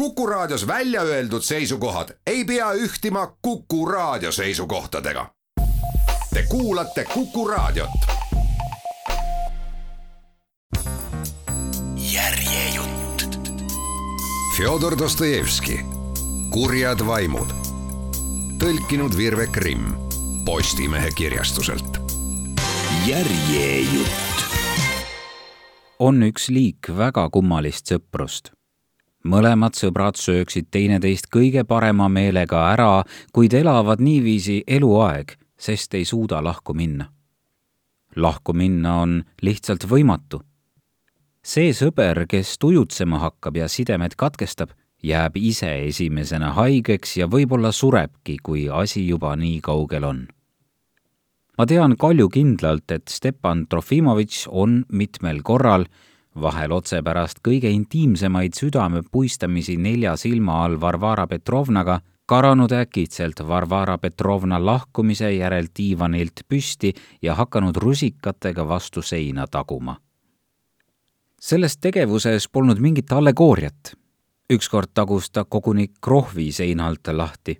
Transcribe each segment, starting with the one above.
Kuku Raadios välja öeldud seisukohad ei pea ühtima Kuku Raadio seisukohtadega. Te kuulate Kuku Raadiot. järjejutt. Fjodor Dostojevski, Kurjad vaimud. tõlkinud Virve Krimm Postimehe kirjastuselt. järjejutt. on üks liik väga kummalist sõprust mõlemad sõbrad sööksid teineteist kõige parema meelega ära, kuid elavad niiviisi eluaeg, sest ei suuda lahku minna. lahku minna on lihtsalt võimatu. see sõber, kes tujutsema hakkab ja sidemed katkestab, jääb ise esimesena haigeks ja võib-olla surebki, kui asi juba nii kaugel on. ma tean kaljukindlalt, et Stepan Trofimovitš on mitmel korral vahel otse pärast kõige intiimsemaid südamepuistamisi nelja silma all Varvara Petrovnaga, karanud äkitselt Varvara Petrovna lahkumise järel diivanilt püsti ja hakanud rusikatega vastu seina taguma. selles tegevuses polnud mingit allegooriat. ükskord tagus ta koguni krohvi seina alt lahti.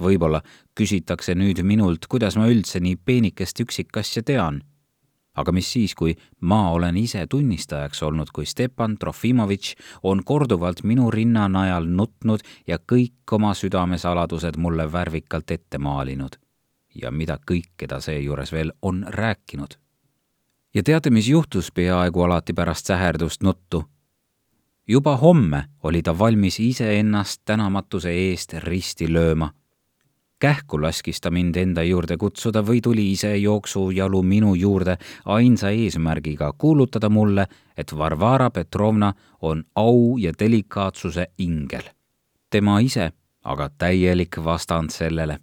võib-olla küsitakse nüüd minult, kuidas ma üldse nii peenikest üksikasja tean aga mis siis, kui ma olen ise tunnistajaks olnud, kui Stepan Trofimovitš on korduvalt minu rinna najal nutnud ja kõik oma südamesaladused mulle värvikalt ette maalinud. ja mida kõike ta seejuures veel on rääkinud. ja teate, mis juhtus peaaegu alati pärast säherdust nuttu? juba homme oli ta valmis iseennast tänamatuse eest risti lööma kähku laskis ta mind enda juurde kutsuda või tuli ise jooksujalu minu juurde ainsa eesmärgiga kuulutada mulle, et Varvara Petrovna on au ja delikaatsuse ingel. tema ise aga täielik vastand sellele.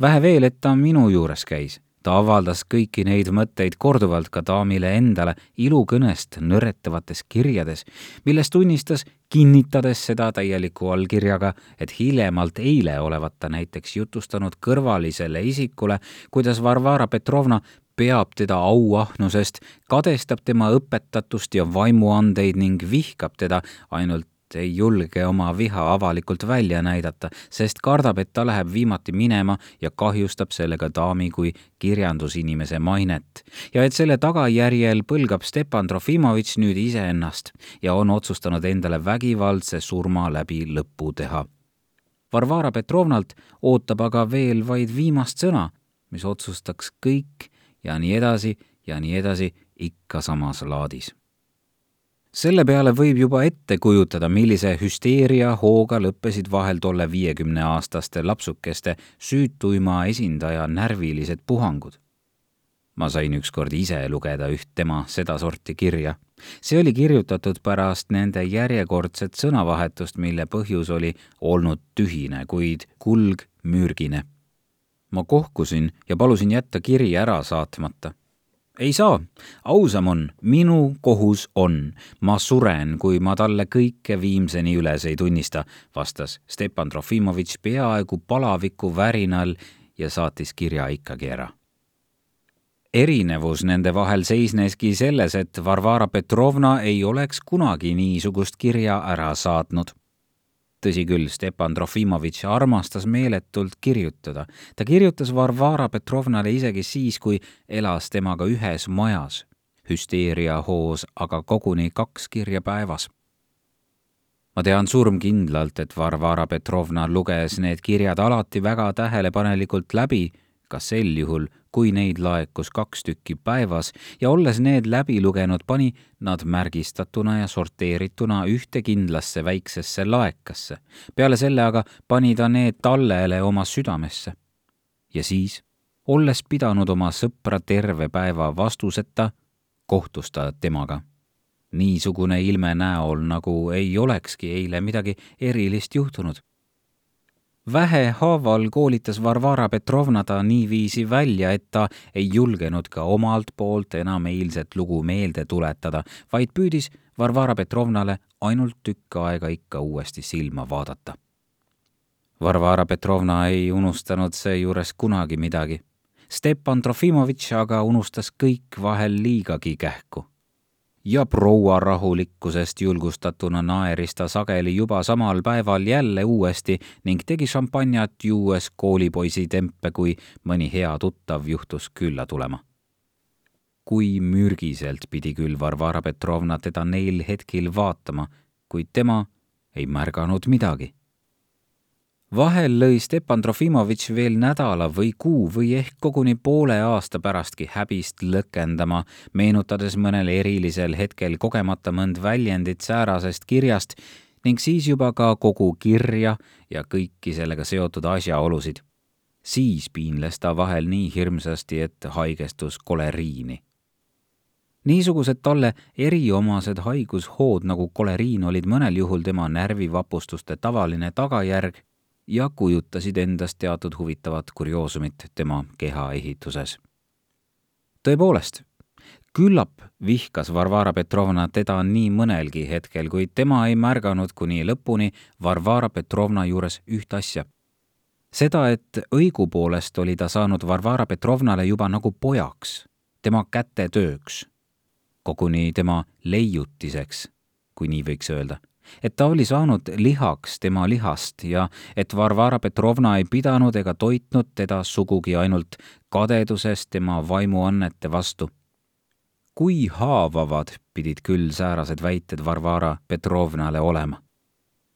vähe veel, et ta minu juures käis ta avaldas kõiki neid mõtteid korduvalt ka daamile endale ilukõnest nõretavates kirjades, milles tunnistas, kinnitades seda täieliku allkirjaga, et hiljemalt eile olevat ta näiteks jutustanud kõrvalisele isikule, kuidas Varvara Petrovna peab teda auahnusest, kadestab tema õpetatust ja vaimuandeid ning vihkab teda ainult ei julge oma viha avalikult välja näidata, sest kardab, et ta läheb viimati minema ja kahjustab sellega daami kui kirjandusinimese mainet. ja et selle tagajärjel põlgab Stepan Trofimovitš nüüd iseennast ja on otsustanud endale vägivaldse surma läbi lõpu teha. Varvara Petrovnalt ootab aga veel vaid viimast sõna, mis otsustaks kõik ja nii edasi ja nii edasi ikka samas laadis selle peale võib juba ette kujutada, millise hüsteeria hooga lõppesid vahel tolle viiekümneaastaste lapsukeste süütuima esindaja närvilised puhangud. ma sain ükskord ise lugeda üht tema sedasorti kirja. see oli kirjutatud pärast nende järjekordset sõnavahetust, mille põhjus oli olnud tühine, kuid kulg mürgine. ma kohkusin ja palusin jätta kiri ära saatmata ei saa, ausam on, minu kohus on, ma suren, kui ma talle kõike viimseni üles ei tunnista, vastas Stepan Trofimovitš peaaegu palaviku värinal ja saatis kirja ikkagi ära. erinevus nende vahel seisneski selles, et Varvara Petrovna ei oleks kunagi niisugust kirja ära saatnud tõsi küll, Stepan Trofimovitš armastas meeletult kirjutada. ta kirjutas Varvara Petrovnale isegi siis, kui elas temaga ühes majas. hüsteeria hoos aga koguni kaks kirja päevas. ma tean surmkindlalt, et Varvara Petrovna luges need kirjad alati väga tähelepanelikult läbi ka sel juhul, kui neid laekus kaks tükki päevas ja olles need läbi lugenud, pani nad märgistatuna ja sorteerituna ühte kindlasse väiksesse laekasse. peale selle aga pani ta need tallele oma südamesse. ja siis, olles pidanud oma sõpra terve päeva vastuseta, kohtus ta temaga niisugune ilme näol, nagu ei olekski eile midagi erilist juhtunud vähehaaval koolitas Varvara Petrovna ta niiviisi välja, et ta ei julgenud ka omalt poolt enam eilset lugu meelde tuletada, vaid püüdis Varvara Petrovnale ainult tükk aega ikka uuesti silma vaadata. Varvara Petrovna ei unustanud seejuures kunagi midagi. Stepan Trofimovitš aga unustas kõik vahel liigagi kähku ja proua rahulikkusest julgustatuna naeris ta sageli juba samal päeval jälle uuesti ning tegi šampanjat juues koolipoisi tempe, kui mõni hea tuttav juhtus külla tulema. kui mürgiselt pidi küll Varvara Petrovna teda neil hetkel vaatama, kuid tema ei märganud midagi vahel lõi Stepan Trofimovitš veel nädala või kuu või ehk koguni poole aasta pärastki häbist lõkendama, meenutades mõnel erilisel hetkel kogemata mõnd väljendit säärasest kirjast ning siis juba ka kogu kirja ja kõiki sellega seotud asjaolusid. siis piinles ta vahel nii hirmsasti, et haigestus koleriini niisugused talle eriomased haigushood nagu koleriin olid mõnel juhul tema närvivapustuste tavaline tagajärg ja kujutasid endast teatud huvitavat kurioosumit tema kehaehituses. tõepoolest, küllap vihkas Varvara Petrovna teda nii mõnelgi hetkel, kuid tema ei märganud kuni lõpuni Varvara Petrovna juures üht asja. seda, et õigupoolest oli ta saanud Varvara Petrovnale juba nagu pojaks, tema kätetööks, koguni tema leiutiseks, kui nii võiks öelda et ta oli saanud lihaks tema lihast ja et Varvara Petrovna ei pidanud ega toitnud teda sugugi ainult kadedusest tema vaimuannete vastu. kui haavavad pidid küll säärased väited Varvara Petrovnale olema?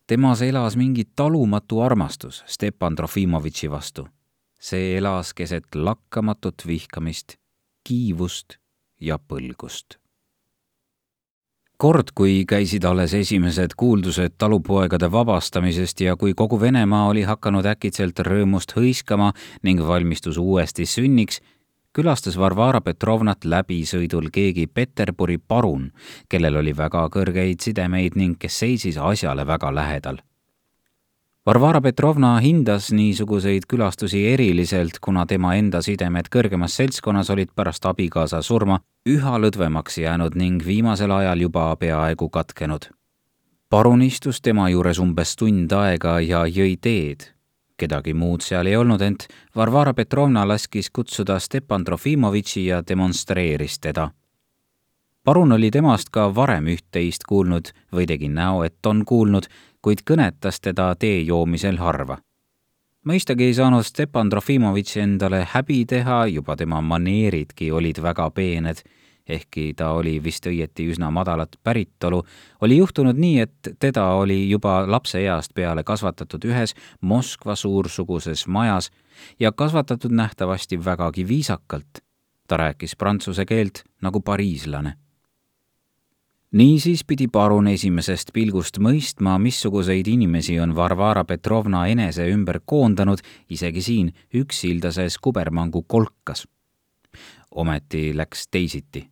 temas elas mingi talumatu armastus Stepan Trofimovitši vastu. see elas keset lakkamatut vihkamist, kiivust ja põlgust kord, kui käisid alles esimesed kuuldused talupoegade vabastamisest ja kui kogu Venemaa oli hakanud äkitselt rõõmust hõiskama ning valmistus uuesti sünniks, külastas Varvara Petrovnat läbisõidul keegi Peterburi parun, kellel oli väga kõrgeid sidemeid ning kes seisis asjale väga lähedal Varvara Petrovna hindas niisuguseid külastusi eriliselt, kuna tema enda sidemed kõrgemas seltskonnas olid pärast abikaasa surma üha lõdvemaks jäänud ning viimasel ajal juba peaaegu katkenud. parun istus tema juures umbes tund aega ja jõi teed. kedagi muud seal ei olnud, ent Varvara Petrovna laskis kutsuda Stepan Trofimovitši ja demonstreeris teda parun oli temast ka varem üht-teist kuulnud või tegi näo, et on kuulnud kuid kõnetas teda tee joomisel harva. mõistagi ei saanud Stepan Trofimovitš endale häbi teha, juba tema maneeridki olid väga peened, ehkki ta oli vist õieti üsna madalat päritolu, oli juhtunud nii, et teda oli juba lapseeast peale kasvatatud ühes Moskva suursuguses majas ja kasvatatud nähtavasti vägagi viisakalt. ta rääkis prantsuse keelt nagu pariislane niisiis pidi parun esimesest pilgust mõistma, missuguseid inimesi on Varvara Petrovna enese ümber koondanud isegi siin üksildases kubermangu kolkas. ometi läks teisiti.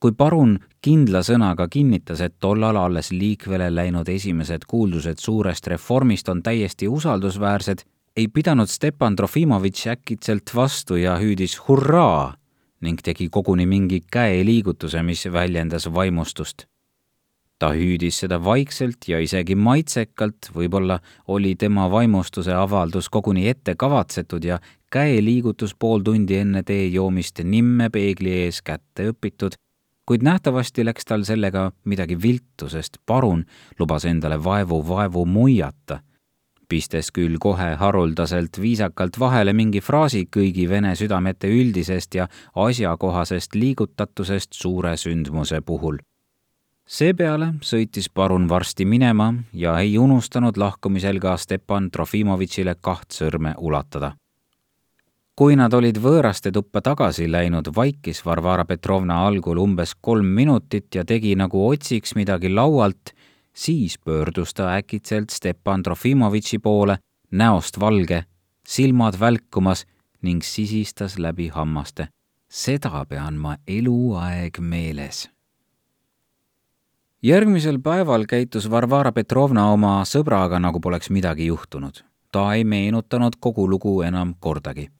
kui parun kindla sõnaga kinnitas, et tollal alles liikvele läinud esimesed kuuldused suurest reformist on täiesti usaldusväärsed, ei pidanud Stepan Trofimovitš äkitselt vastu ja hüüdis hurraa ning tegi koguni mingi käeliigutuse, mis väljendas vaimustust. ta hüüdis seda vaikselt ja isegi maitsekalt, võib-olla oli tema vaimustuse avaldus koguni ette kavatsetud ja käeliigutus pool tundi enne tee joomist nimme peegli ees kätte õpitud, kuid nähtavasti läks tal sellega midagi viltu, sest parun lubas endale vaevu vaevu muiata pistes küll kohe haruldaselt viisakalt vahele mingi fraasi kõigi vene südamete üldisest ja asjakohasest liigutatusest suure sündmuse puhul. seepeale sõitis parun varsti minema ja ei unustanud lahkumisel ka Stepan Trofimovitšile kaht sõrme ulatada. kui nad olid võõraste tuppa tagasi läinud, vaikis Varvara Petrovna algul umbes kolm minutit ja tegi nagu otsiks midagi laualt siis pöördus ta äkitselt Stepan Trofimovitši poole, näost valge, silmad välkumas ning sisistas läbi hammaste. seda pean ma eluaeg meeles. järgmisel päeval käitus Varvara Petrovna oma sõbraga, nagu poleks midagi juhtunud. ta ei meenutanud kogu lugu enam kordagi.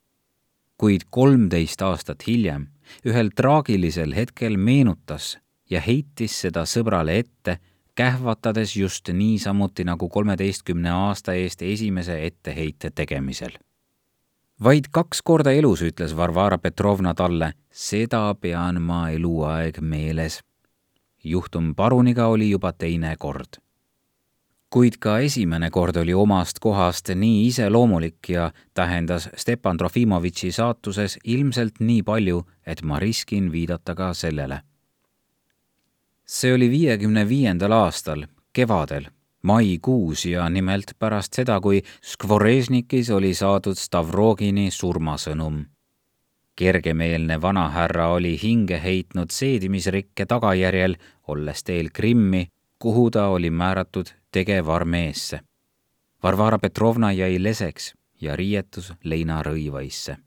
kuid kolmteist aastat hiljem, ühel traagilisel hetkel meenutas ja heitis seda sõbrale ette kähvatades just niisamuti nagu kolmeteistkümne aasta eest esimese etteheite tegemisel. vaid kaks korda elus ütles Varvara Petrovna talle, seda pean ma eluaeg meeles. juhtum paruniga oli juba teine kord. kuid ka esimene kord oli omast kohast nii iseloomulik ja tähendas Stepan Trofimovitši saatuses ilmselt nii palju, et ma riskin viidata ka sellele. See oli viiekümne viiendal aastal, kevadel maikuus ja nimelt pärast seda, kui Skvorežnikis oli saadud Stavrogini surmasõnum. kergemeelne vanahärra oli hinge heitnud seedimisrikke tagajärjel, olles teel Krimmi, kuhu ta oli määratud tegevarmeesse. Varvara Petrovna jäi leseks ja riietus leinarõivaisse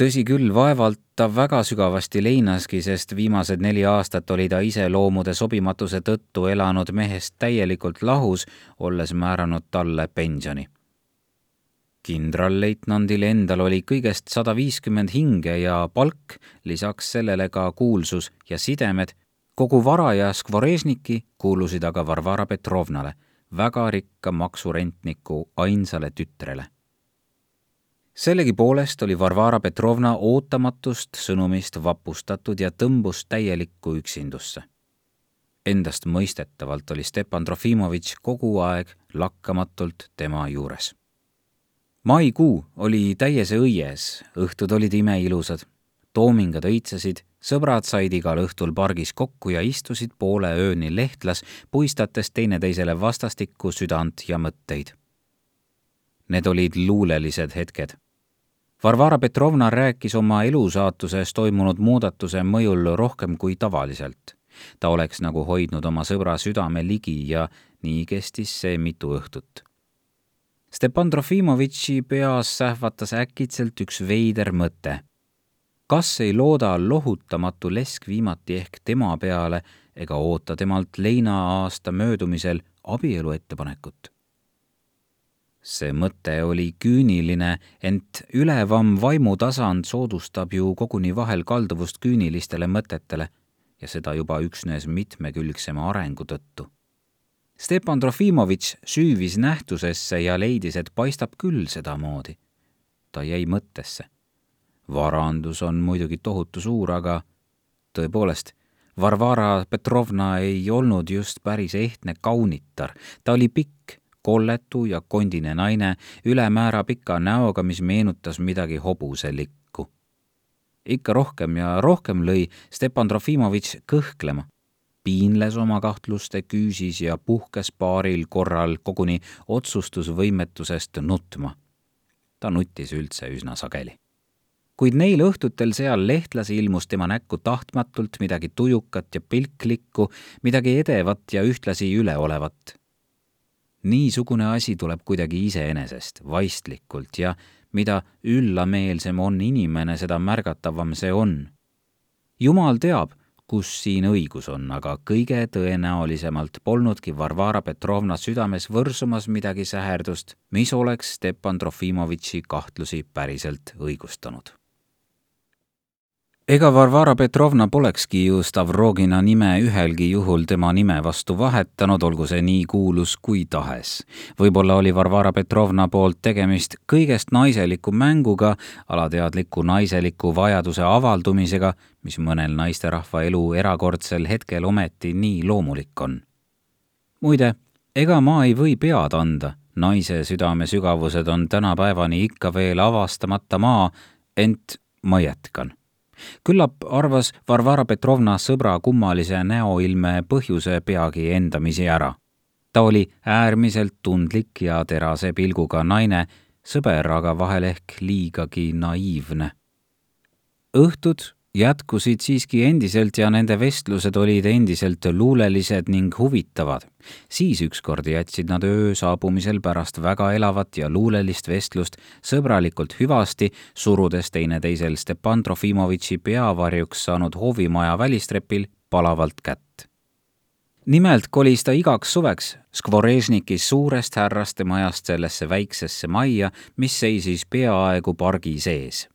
tõsi küll, vaevalt ta väga sügavasti leinaski, sest viimased neli aastat oli ta ise loomude sobimatuse tõttu elanud mehest täielikult lahus, olles määranud talle pensioni. kindralleitnandil endal oli kõigest sada viiskümmend hinge ja palk, lisaks sellele ka kuulsus ja sidemed, kogu vara ja Skvorežniki kuulusid aga Varvara Petrovnale, väga rikka maksurentniku ainsale tütrele sellegipoolest oli Varvara Petrovna ootamatust sõnumist vapustatud ja tõmbus täielikku üksindusse. Endastmõistetavalt oli Stepan Trofimovitš kogu aeg lakkamatult tema juures. maikuu oli täiese õies, õhtud olid imeilusad, toomingad õitsesid, sõbrad said igal õhtul pargis kokku ja istusid poole ööni lehtlas, puistates teineteisele vastastikku südant ja mõtteid. Need olid luulelised hetked Varvara Petrovna rääkis oma elusaatuses toimunud muudatuse mõjul rohkem kui tavaliselt. ta oleks nagu hoidnud oma sõbra südame ligi ja nii kestis see mitu õhtut. Stepan Trofimovitši peas sähvatas äkitselt üks veider mõte. kas ei looda lohutamatu lesk viimati ehk tema peale ega oota temalt leinaaasta möödumisel abielu ettepanekut? See mõte oli küüniline, ent ülevam vaimutasand soodustab ju koguni vahel kalduvust küünilistele mõtetele ja seda juba üksnes mitmekülgsema arengu tõttu. Stepan Trofimovitš süüvis nähtusesse ja leidis, et paistab küll sedamoodi. ta jäi mõttesse. varandus on muidugi tohutu suur, aga tõepoolest, Varvara Petrovna ei olnud just päris ehtne kaunitar, ta oli pikk kolletu ja kondine naine ülemäära pika näoga, mis meenutas midagi hobuselikku. ikka rohkem ja rohkem lõi Stepan Trofimovitš kõhklema. piinles oma kahtluste küüsis ja puhkes paaril korral koguni otsustusvõimetusest nutma. ta nuttis üldse üsna sageli kuid neil õhtutel seal lehtlas ilmus tema näkku tahtmatult midagi tujukat ja pilklikku, midagi edevat ja ühtlasi üleolevat niisugune asi tuleb kuidagi iseenesest, vaistlikult ja mida üllameelsem on inimene, seda märgatavam see on. jumal teab, kus siin õigus on, aga kõige tõenäolisemalt polnudki Varvara Petrovna südames võrsumas midagi säherdust, mis oleks Stepan Trofimovitši kahtlusi päriselt õigustanud ega Varvara Petrovna polekski ju Stavrogina nime ühelgi juhul tema nime vastu vahetanud, olgu see nii kuulus kui tahes. võib-olla oli Varvara Petrovna poolt tegemist kõigest naiseliku mänguga, alateadliku naiseliku vajaduse avaldumisega, mis mõnel naisterahva elu erakordsel hetkel ometi nii loomulik on. muide, ega ma ei või pead anda, naise südame sügavused on tänapäevani ikka veel avastamata maa, ent ma jätkan küllap arvas Varvara Petrovna sõbra kummalise näoilme põhjuse peagi endamisi ära. ta oli äärmiselt tundlik ja terase pilguga naine, sõber aga vahel ehk liigagi naiivne. õhtud jätkusid siiski endiselt ja nende vestlused olid endiselt luulelised ning huvitavad. siis ükskord jätsid nad öö saabumisel pärast väga elavat ja luulelist vestlust sõbralikult hüvasti, surudes teineteisel Stepan Trofimovitši peavarjuks saanud hoovimaja välistrepil palavalt kätt. nimelt kolis ta igaks suveks Skvorežnikis suurest härraste majast sellesse väiksesse majja, mis seisis peaaegu pargi sees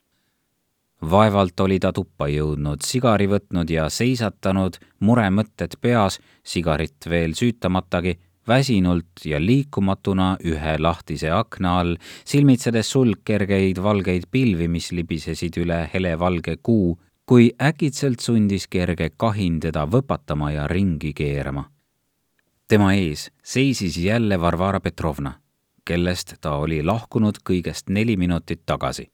vaevalt oli ta tuppa jõudnud, sigari võtnud ja seisatanud, muremõtted peas, sigarit veel süütamatagi, väsinult ja liikumatuna ühe lahtise akna all, silmitsedes sulgkergeid valgeid pilvi, mis libisesid üle helevalge kuu, kui äkitselt sundis kerge kahin teda võpatama ja ringi keerama. tema ees seisis jälle Varvara Petrovna, kellest ta oli lahkunud kõigest neli minutit tagasi.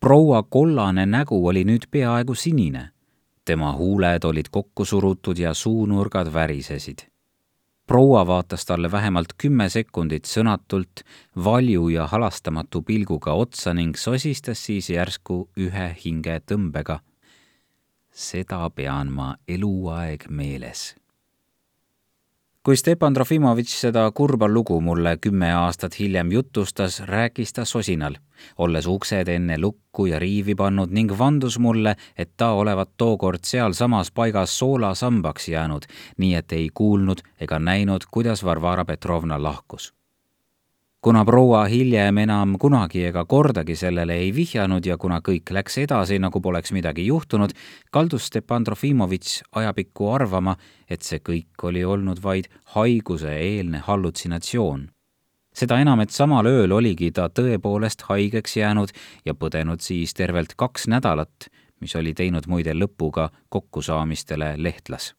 Proua kollane nägu oli nüüd peaaegu sinine tema huuled olid kokku surutud ja suunurgad värisesid. proua vaatas talle vähemalt kümme sekundit sõnatult, valju ja halastamatu pilguga otsa ning sosistas siis järsku ühe hingetõmbega. seda pean ma eluaeg meeles kui Stepan Trofimovitš seda kurba lugu mulle kümme aastat hiljem jutustas, rääkis ta sosinal, olles uksed enne lukku ja riivi pannud ning vandus mulle, et ta olevat tookord sealsamas paigas soolasambaks jäänud, nii et ei kuulnud ega näinud, kuidas Varvara Petrovna lahkus kuna proua hiljem enam kunagi ega kordagi sellele ei vihjanud ja kuna kõik läks edasi, nagu poleks midagi juhtunud, kaldus Stepan Trofimovitš ajapikku arvama, et see kõik oli olnud vaid haiguse-eelne hallutsinatsioon. seda enam, et samal ööl oligi ta tõepoolest haigeks jäänud ja põdenud siis tervelt kaks nädalat, mis oli teinud muide lõpu ka kokkusaamistele Lehtlas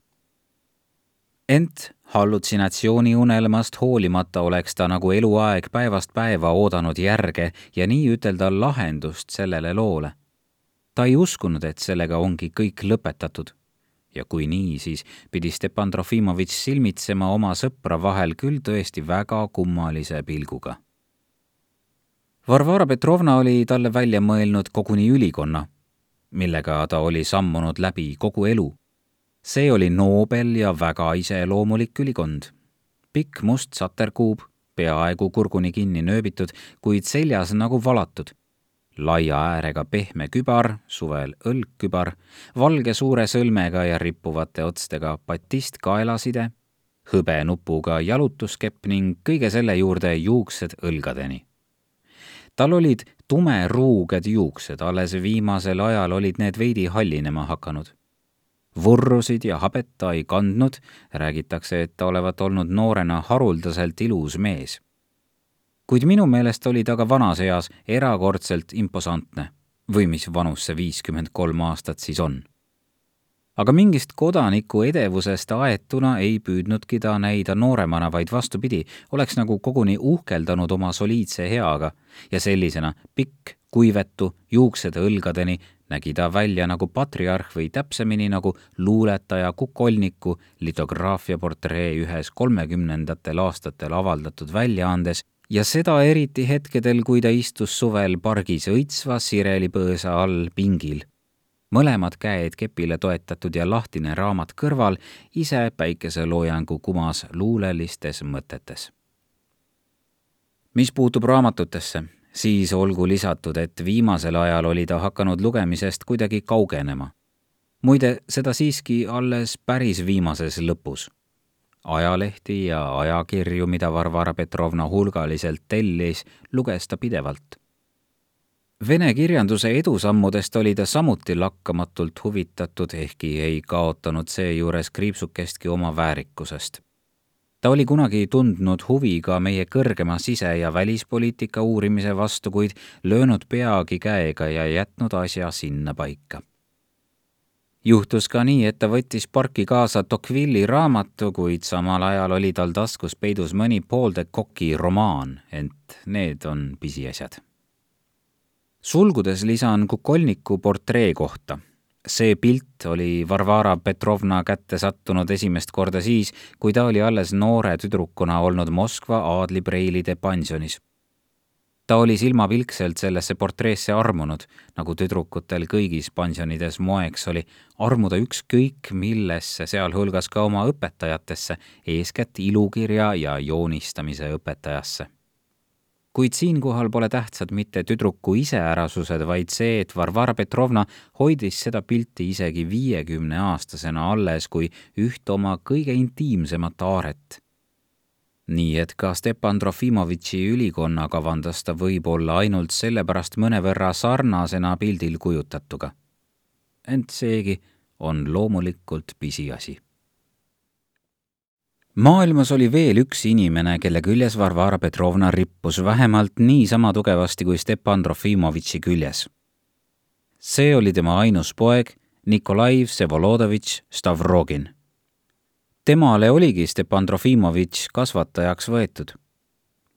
ent hallutsinatsiooniunelmast hoolimata oleks ta nagu eluaeg päevast päeva oodanud järge ja nii ütelda lahendust sellele loole. ta ei uskunud, et sellega ongi kõik lõpetatud. ja kui nii, siis pidi Stepan Trofimovitš silmitsema oma sõpra vahel küll tõesti väga kummalise pilguga. Varvara Petrovna oli talle välja mõelnud koguni ülikonna, millega ta oli sammunud läbi kogu elu see oli noobel ja väga iseloomulik ülikond. pikk must saterkuub, peaaegu kurguni kinni nööbitud, kuid seljas nagu valatud. laia äärega pehme kübar, suvel õlgkübar, valge suure sõlmega ja rippuvate otstega batist kaelaside, hõbenupuga jalutuskepp ning kõige selle juurde juuksed õlgadeni tal olid tumeruuged juuksed, alles viimasel ajal olid need veidi hallinema hakanud vurrusid ja habet ta ei kandnud, räägitakse, et ta olevat olnud noorena haruldaselt ilus mees. kuid minu meelest oli ta ka vanas eas erakordselt imposantne või mis vanus see viiskümmend kolm aastat siis on. Aga mingist kodaniku edevusest aetuna ei püüdnudki ta näida nooremana, vaid vastupidi, oleks nagu koguni uhkeldanud oma soliidse heaga ja sellisena pikk, kuivetu, juuksed õlgadeni, nägi ta välja nagu patriarh või täpsemini nagu luuletaja Kukolniku litograafia portree ühes kolmekümnendatel aastatel avaldatud väljaandes ja seda eriti hetkedel, kui ta istus suvel pargis õitsva sirelipõõsa all pingil. Mõlemad käed kepile toetatud ja lahtine raamat kõrval, ise päikeseloojangu kumas luulelistes mõtetes. mis puutub raamatutesse, siis olgu lisatud, et viimasel ajal oli ta hakanud lugemisest kuidagi kaugenema. muide, seda siiski alles päris viimases lõpus. ajalehti ja ajakirju, mida Varvara Petrovna hulgaliselt tellis, luges ta pidevalt. Vene kirjanduse edusammudest oli ta samuti lakkamatult huvitatud, ehkki ei kaotanud seejuures kriipsukestki oma väärikusest ta oli kunagi tundnud huvi ka meie kõrgema sise- ja välispoliitika uurimise vastu, kuid löönud peagi käega ja jätnud asja sinnapaika. juhtus ka nii, et ta võttis parki kaasa Tocquevilli raamatu, kuid samal ajal oli tal taskus peidus mõni Paul de Koki romaan, ent need on pisiasjad. Sulgudes lisan Kukolniku portree kohta see pilt oli Varvara Petrovna kätte sattunud esimest korda siis, kui ta oli alles noore tüdrukuna olnud Moskva aadlipreilide pensionis. ta oli silmapilkselt sellesse portreesse armunud, nagu tüdrukutel kõigis pensionides moeks oli, armuda ükskõik millesse, sealhulgas ka oma õpetajatesse, eeskätt ilukirja ja joonistamise õpetajasse kuid siinkohal pole tähtsad mitte tüdruku iseärasused, vaid see, et Varvara Petrovna hoidis seda pilti isegi viiekümneaastasena alles kui üht oma kõige intiimsemat aaret. nii et ka Stepan Trofimovitši ülikonna kavandas ta võib-olla ainult sellepärast mõnevõrra sarnasena pildil kujutatuga. ent seegi on loomulikult pisiasi maailmas oli veel üks inimene, kelle küljes Varvara Petrovna rippus vähemalt niisama tugevasti kui Stepan Trofimovitši küljes. see oli tema ainus poeg, Nikolai Vsevolodovitš Stavrogin. temale oligi Stepan Trofimovitš kasvatajaks võetud.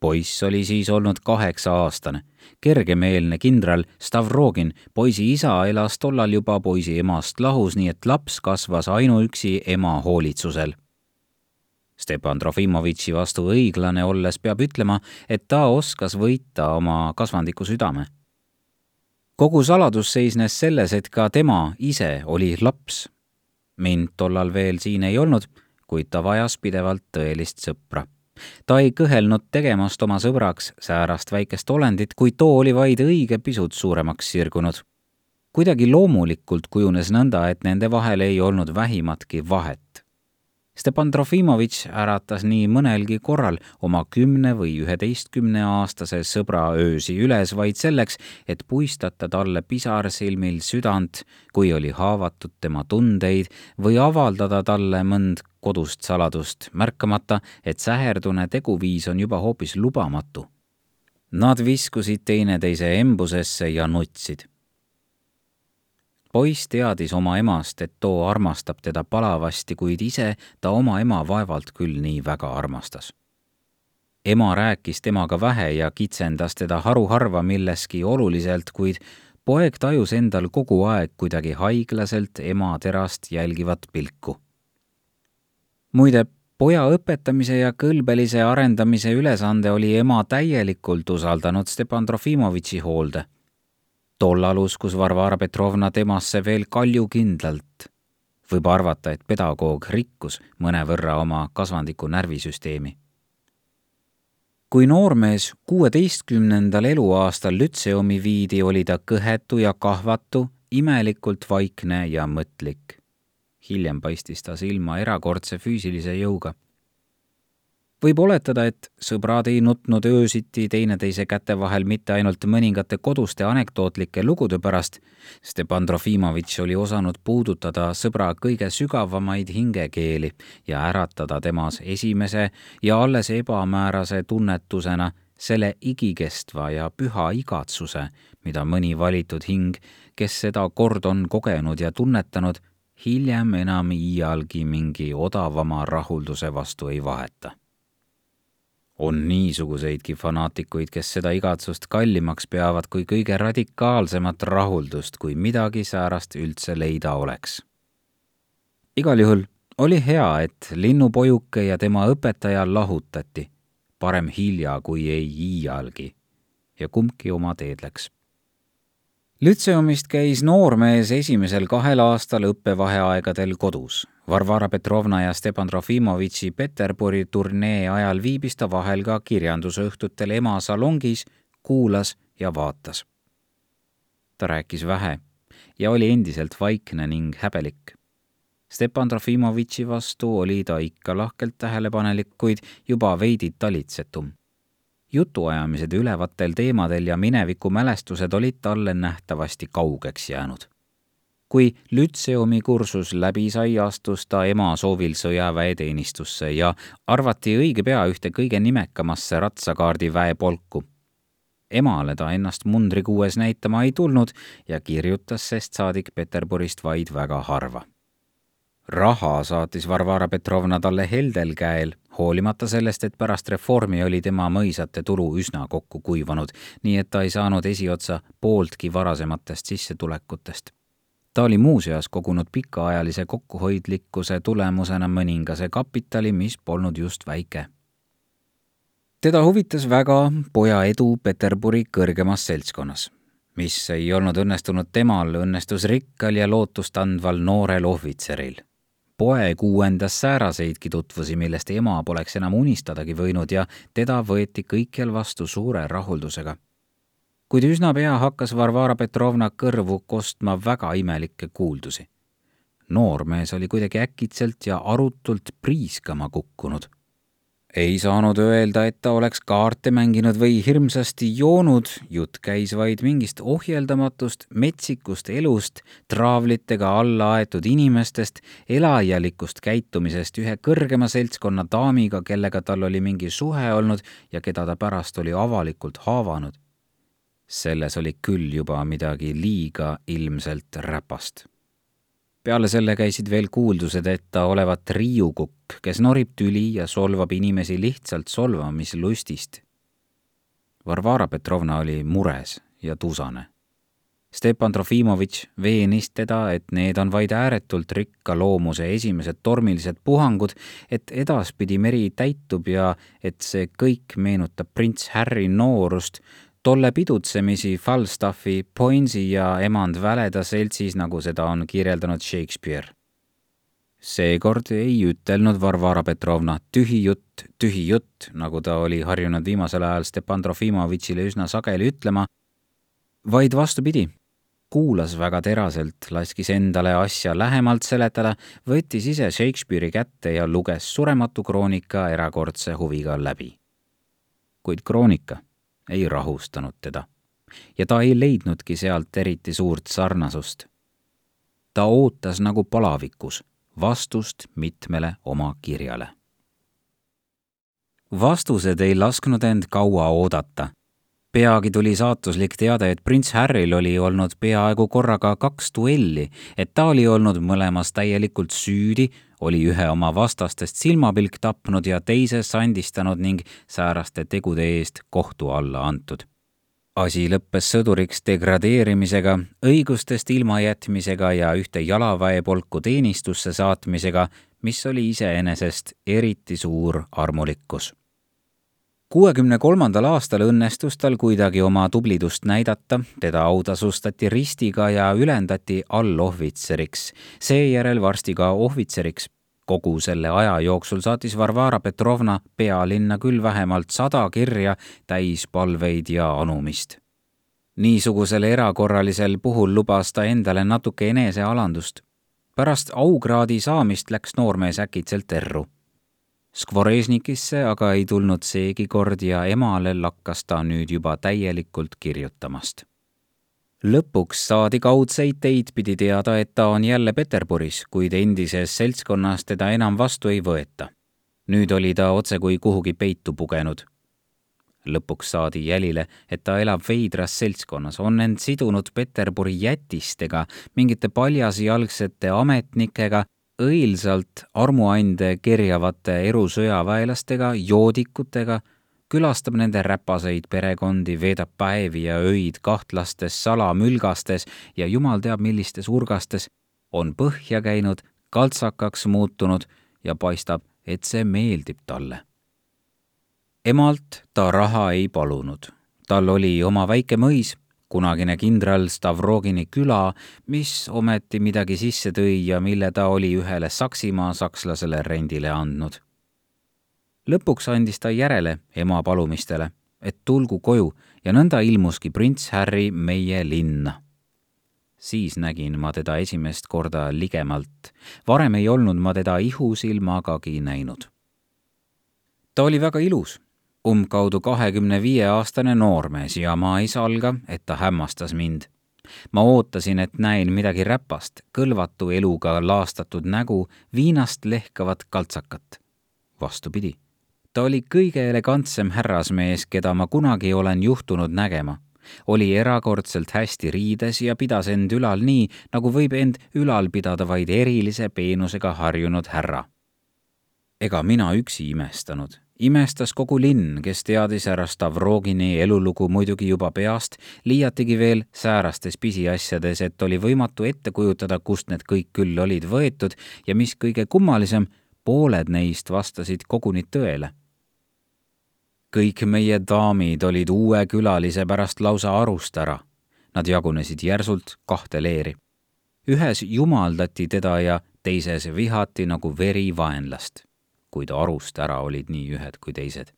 poiss oli siis olnud kaheksa-aastane. kergemeelne kindral Stavrogin, poisi isa, elas tollal juba poisi emast lahus, nii et laps kasvas ainuüksi ema hoolitsusel Stepan Trofimovitši vastu õiglane olles peab ütlema, et ta oskas võita oma kasvandiku südame. kogu saladus seisnes selles, et ka tema ise oli laps. mind tollal veel siin ei olnud, kuid ta vajas pidevalt tõelist sõpra. ta ei kõhelnud tegemast oma sõbraks säärast väikest olendit, kuid too oli vaid õige pisut suuremaks sirgunud. kuidagi loomulikult kujunes nõnda, et nende vahel ei olnud vähimatki vahet Stepan Trofimovitš äratas nii mõnelgi korral oma kümne või üheteistkümne aastase sõbra öösi üles vaid selleks, et puistata talle pisarsilmil südant, kui oli haavatud tema tundeid või avaldada talle mõnd kodust saladust, märkamata, et säherdune teguviis on juba hoopis lubamatu. Nad viskusid teineteise embusesse ja nutsid poiss teadis oma emast, et too armastab teda palavasti, kuid ise ta oma ema vaevalt küll nii väga armastas. ema rääkis temaga vähe ja kitsendas teda haruharva milleski oluliselt, kuid poeg tajus endal kogu aeg kuidagi haiglaselt ema terast jälgivat pilku. muide, poja õpetamise ja kõlbelise arendamise ülesande oli ema täielikult usaldanud Stepan Trofimovitši hoolde tollal uskus Varvara Petrovna temasse veel kaljukindlalt. võib arvata, et pedagoog rikkus mõnevõrra oma kasvandiku närvisüsteemi. kui noormees kuueteistkümnendal eluaastal lütseumi viidi, oli ta kõhetu ja kahvatu, imelikult vaikne ja mõtlik. hiljem paistis ta silma erakordse füüsilise jõuga võib oletada, et sõbrad ei nutnud öösiti teineteise käte vahel mitte ainult mõningate koduste anekdootlike lugude pärast, Stepan Trofimovitš oli osanud puudutada sõbra kõige sügavamaid hingekeeli ja äratada temas esimese ja alles ebamäärase tunnetusena selle igikestva ja püha igatsuse, mida mõni valitud hing, kes seda kord on kogenud ja tunnetanud, hiljem enam iialgi mingi odavama rahulduse vastu ei vaheta on niisuguseidki fanaatikuid, kes seda igatsust kallimaks peavad kui kõige radikaalsemat rahuldust, kui midagi säärast üldse leida oleks. igal juhul oli hea, et linnupojuke ja tema õpetaja lahutati, parem hilja kui ei iialgi, ja kumbki oma teed läks Lütseumist käis noormees esimesel kahel aastal õppevaheaegadel kodus. Varvara Petrovna ja Stepan Trofimovitši Peterburi turnee ajal viibis ta vahel ka kirjandusõhtutel ema salongis, kuulas ja vaatas. ta rääkis vähe ja oli endiselt vaikne ning häbelik. Stepan Trofimovitši vastu oli ta ikka lahkelt tähelepanelik, kuid juba veidi talitsetum jutuajamised ülevatel teemadel ja minevikumälestused olid talle nähtavasti kaugeks jäänud. Kui lütseumi kursus läbi sai, astus ta ema soovil sõjaväeteenistusse ja arvati õige pea ühte kõige nimekamasse ratsakaardi väepolku. emale ta ennast mundrikuues näitama ei tulnud ja kirjutas sest saadik Peterburist vaid väga harva raha saatis Varvara Petrovna talle heldel käel, hoolimata sellest, et pärast reformi oli tema mõisate tulu üsna kokku kuivanud, nii et ta ei saanud esiotsa pooltki varasematest sissetulekutest. Ta oli muuseas kogunud pikaajalise kokkuhoidlikkuse tulemusena mõningase kapitali, mis polnud just väike. teda huvitas väga poja edu Peterburi kõrgemas seltskonnas mis ei olnud õnnestunud temal, õnnestus rikkal ja lootustandval noorel ohvitseril poeg uuendas sääraseidki tutvusi, millest ema poleks enam unistadagi võinud ja teda võeti kõikjal vastu suure rahuldusega. Kuid üsna pea hakkas Varvara Petrovna kõrvu kostma väga imelikke kuuldusi. noormees oli kuidagi äkitselt ja arutult priiskama kukkunud ei saanud öelda, et ta oleks kaarte mänginud või hirmsasti joonud, jutt käis vaid mingist ohjeldamatust metsikust elust, traavlitega alla aetud inimestest, elajalikust käitumisest ühe kõrgema seltskonna daamiga, kellega tal oli mingi suhe olnud ja keda ta pärast oli avalikult haavanud. Selles oli küll juba midagi liiga ilmselt räpast. peale selle käisid veel kuuldused, et ta olevat riiukukk, kes norib tüli ja solvab inimesi lihtsalt solvamislustist. Varvara Petrovna oli mures ja tusane Stepan Trofimovitš veenis teda, et need on vaid ääretult rikka loomuse esimesed tormilised puhangud, et edaspidi meri täitub ja et see kõik meenutab prints Harry noorust, tolle pidutsemisi Falstaffi, Poinsi ja emand Väleda seltsis, nagu seda on kirjeldanud Shakespeare. seekord ei ütelnud Varvara Petrovna tühi jutt, tühi jutt, nagu ta oli harjunud viimasel ajal Stepan Trofimovitšile üsna sageli ütlema, vaid vastupidi, kuulas väga teraselt, laskis endale asja lähemalt seletada, võttis ise Shakespeare'i kätte ja luges Surematu kroonika erakordse huviga läbi. kuid kroonika ei rahustanud teda ja ta ei leidnudki sealt eriti suurt sarnasust. ta ootas nagu palavikus vastust mitmele oma kirjale. vastused ei lasknud end kaua oodata peagi tuli saatuslik teade, et prints Harryl oli olnud peaaegu korraga kaks duelli, et ta oli olnud mõlemas täielikult süüdi, oli ühe oma vastastest silmapilk tapnud ja teise sandistanud ning sääraste tegude eest kohtu alla antud. asi lõppes sõduriks degradeerimisega, õigustest ilmajätmisega ja ühte jalaväepolku teenistusse saatmisega, mis oli iseenesest eriti suur armulikkus kuuekümne kolmandal aastal õnnestus tal kuidagi oma tublidust näidata, teda autasustati ristiga ja ülendati allohvitseriks, seejärel varsti ka ohvitseriks. kogu selle aja jooksul saatis Varvara Petrovna pealinna küll vähemalt sada kirja täis palveid ja anumist. niisugusel erakorralisel puhul lubas ta endale natuke enesealandust. pärast aukraadi saamist läks noormees äkitselt erru Skvorežnikisse aga ei tulnud seegi kord ja emale lakkas ta nüüd juba täielikult kirjutamast. lõpuks saadi kaudseid teid pidi teada, et ta on jälle Peterburis, kuid endises seltskonnas teda enam vastu ei võeta. nüüd oli ta otsekui kuhugi peitu pugenud. lõpuks saadi jälile, et ta elab veidras seltskonnas, on end sidunud Peterburi jätistega, mingite paljasjalgsete ametnikega õilsalt armuande kerjavate erusõjaväelastega, joodikutega, külastab nende räpaseid perekondi, veedab päevi ja öid kahtlastes salamülgastes ja jumal teab millistes urgastes, on põhja käinud, kaltsakaks muutunud ja paistab, et see meeldib talle. emalt ta raha ei palunud, tal oli oma väike mõis kunagine kindral Stavrogini küla, mis ometi midagi sisse tõi ja mille ta oli ühele Saksimaa sakslasele rendile andnud. lõpuks andis ta järele ema palumistele, et tulgu koju ja nõnda ilmuski prints Harry meie linna. siis nägin ma teda esimest korda ligemalt, varem ei olnud ma teda ihusilmagagi näinud. ta oli väga ilus umbkaudu kahekümne viie aastane noormees ja ma ei salga, et ta hämmastas mind. ma ootasin, et näen midagi räpast, kõlvatu eluga laastatud nägu, viinast lehkavat kaltsakat. vastupidi, ta oli kõige elegantsem härrasmees, keda ma kunagi olen juhtunud nägema oli erakordselt hästi riides ja pidas end ülal nii, nagu võib end ülal pidada vaid erilise peenusega harjunud härra. ega mina üksi imestanud imestas kogu linn, kes teadis härra Stavrogini elulugu muidugi juba peast, liiatigi veel säärastes pisiasjades, et oli võimatu ette kujutada, kust need kõik küll olid võetud ja mis kõige kummalisem, pooled neist vastasid koguni tõele. kõik meie daamid olid uue külalise pärast lausa arust ära. Nad jagunesid järsult kahte leeri. ühes jumaldati teda ja teises vihati nagu veri vaenlast kuid arust ära olid nii ühed kui teised.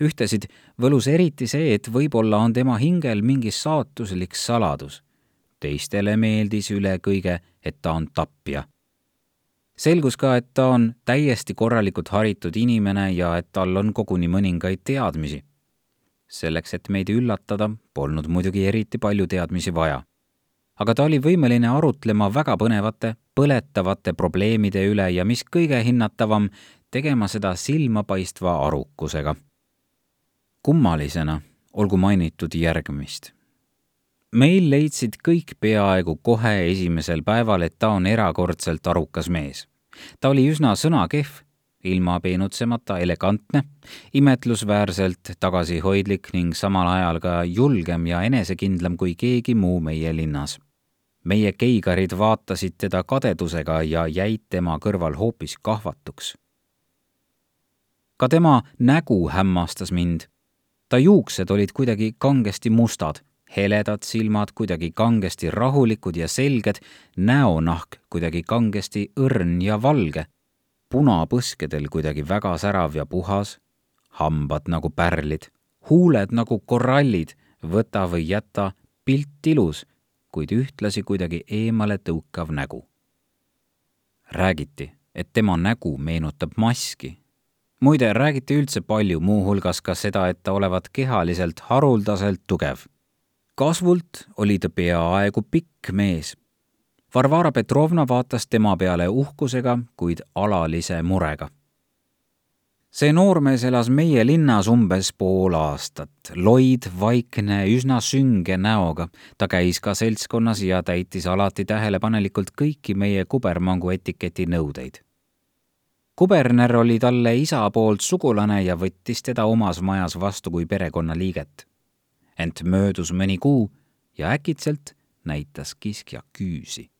ühtesid võlus eriti see, et võib-olla on tema hingel mingi saatuslik saladus. teistele meeldis üle kõige, et ta on tapja. selgus ka, et ta on täiesti korralikult haritud inimene ja et tal on koguni mõningaid teadmisi. selleks, et meid üllatada, polnud muidugi eriti palju teadmisi vaja aga ta oli võimeline arutlema väga põnevate, põletavate probleemide üle ja mis kõige hinnatavam, tegema seda silmapaistva arukusega. kummalisena olgu mainitud järgmist. meil leidsid kõik peaaegu kohe esimesel päeval, et ta on erakordselt arukas mees. ta oli üsna sõnakehv ilma peenutsemata elegantne, imetlusväärselt tagasihoidlik ning samal ajal ka julgem ja enesekindlam kui keegi muu meie linnas. Meie keigarid vaatasid teda kadedusega ja jäid tema kõrval hoopis kahvatuks. ka tema nägu hämmastas mind. ta juuksed olid kuidagi kangesti mustad, heledad silmad kuidagi kangesti rahulikud ja selged, näonahk kuidagi kangesti õrn ja valge punapõskedel kuidagi väga särav ja puhas, hambad nagu pärlid, huuled nagu korallid, võta või jäta, pilt ilus, kuid ühtlasi kuidagi eemale tõukav nägu. räägiti, et tema nägu meenutab maski. muide, räägiti üldse palju, muuhulgas ka seda, et ta olevat kehaliselt haruldaselt tugev. kasvult oli ta peaaegu pikk mees, Varvara Petrovna vaatas tema peale uhkusega, kuid alalise murega. See noormees elas meie linnas umbes pool aastat, loid, vaikne, üsna sünge näoga. ta käis ka seltskonnas ja täitis alati tähelepanelikult kõiki meie kubermangu etiketi nõudeid. kuberner oli talle isa poolt sugulane ja võttis teda omas majas vastu kui perekonnaliiget. ent möödus mõni kuu ja äkitselt näitas kiskja küüsi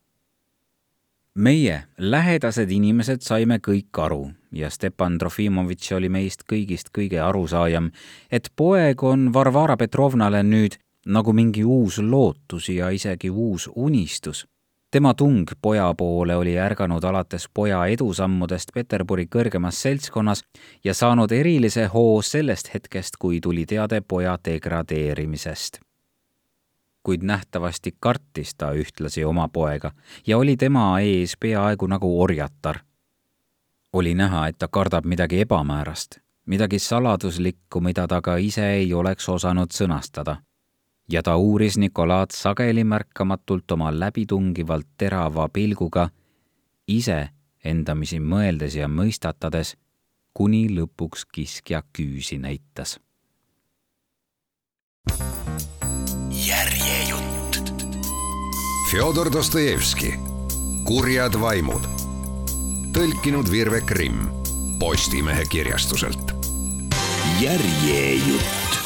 meie, lähedased inimesed, saime kõik aru ja Stepan Trofimovitš oli meist kõigist kõige arusaajam, et poeg on Varvara Petrovnale nüüd nagu mingi uus lootus ja isegi uus unistus. tema tung poja poole oli ärganud alates poja edusammudest Peterburi kõrgemas seltskonnas ja saanud erilise hoo sellest hetkest, kui tuli teade poja degradeerimisest kuid nähtavasti kartis ta ühtlasi oma poega ja oli tema ees peaaegu nagu orjatar. oli näha, et ta kardab midagi ebamäärast, midagi saladuslikku, mida ta ka ise ei oleks osanud sõnastada. ja ta uuris Nikolaad sageli märkamatult oma läbitungivalt terava pilguga, ise endamisi mõeldes ja mõistatades, kuni lõpuks kiskja küüsi näitas Fjodor Dostojevski, Kurjad vaimud. tõlkinud Virve Krimm Postimehe kirjastuselt. järjejutt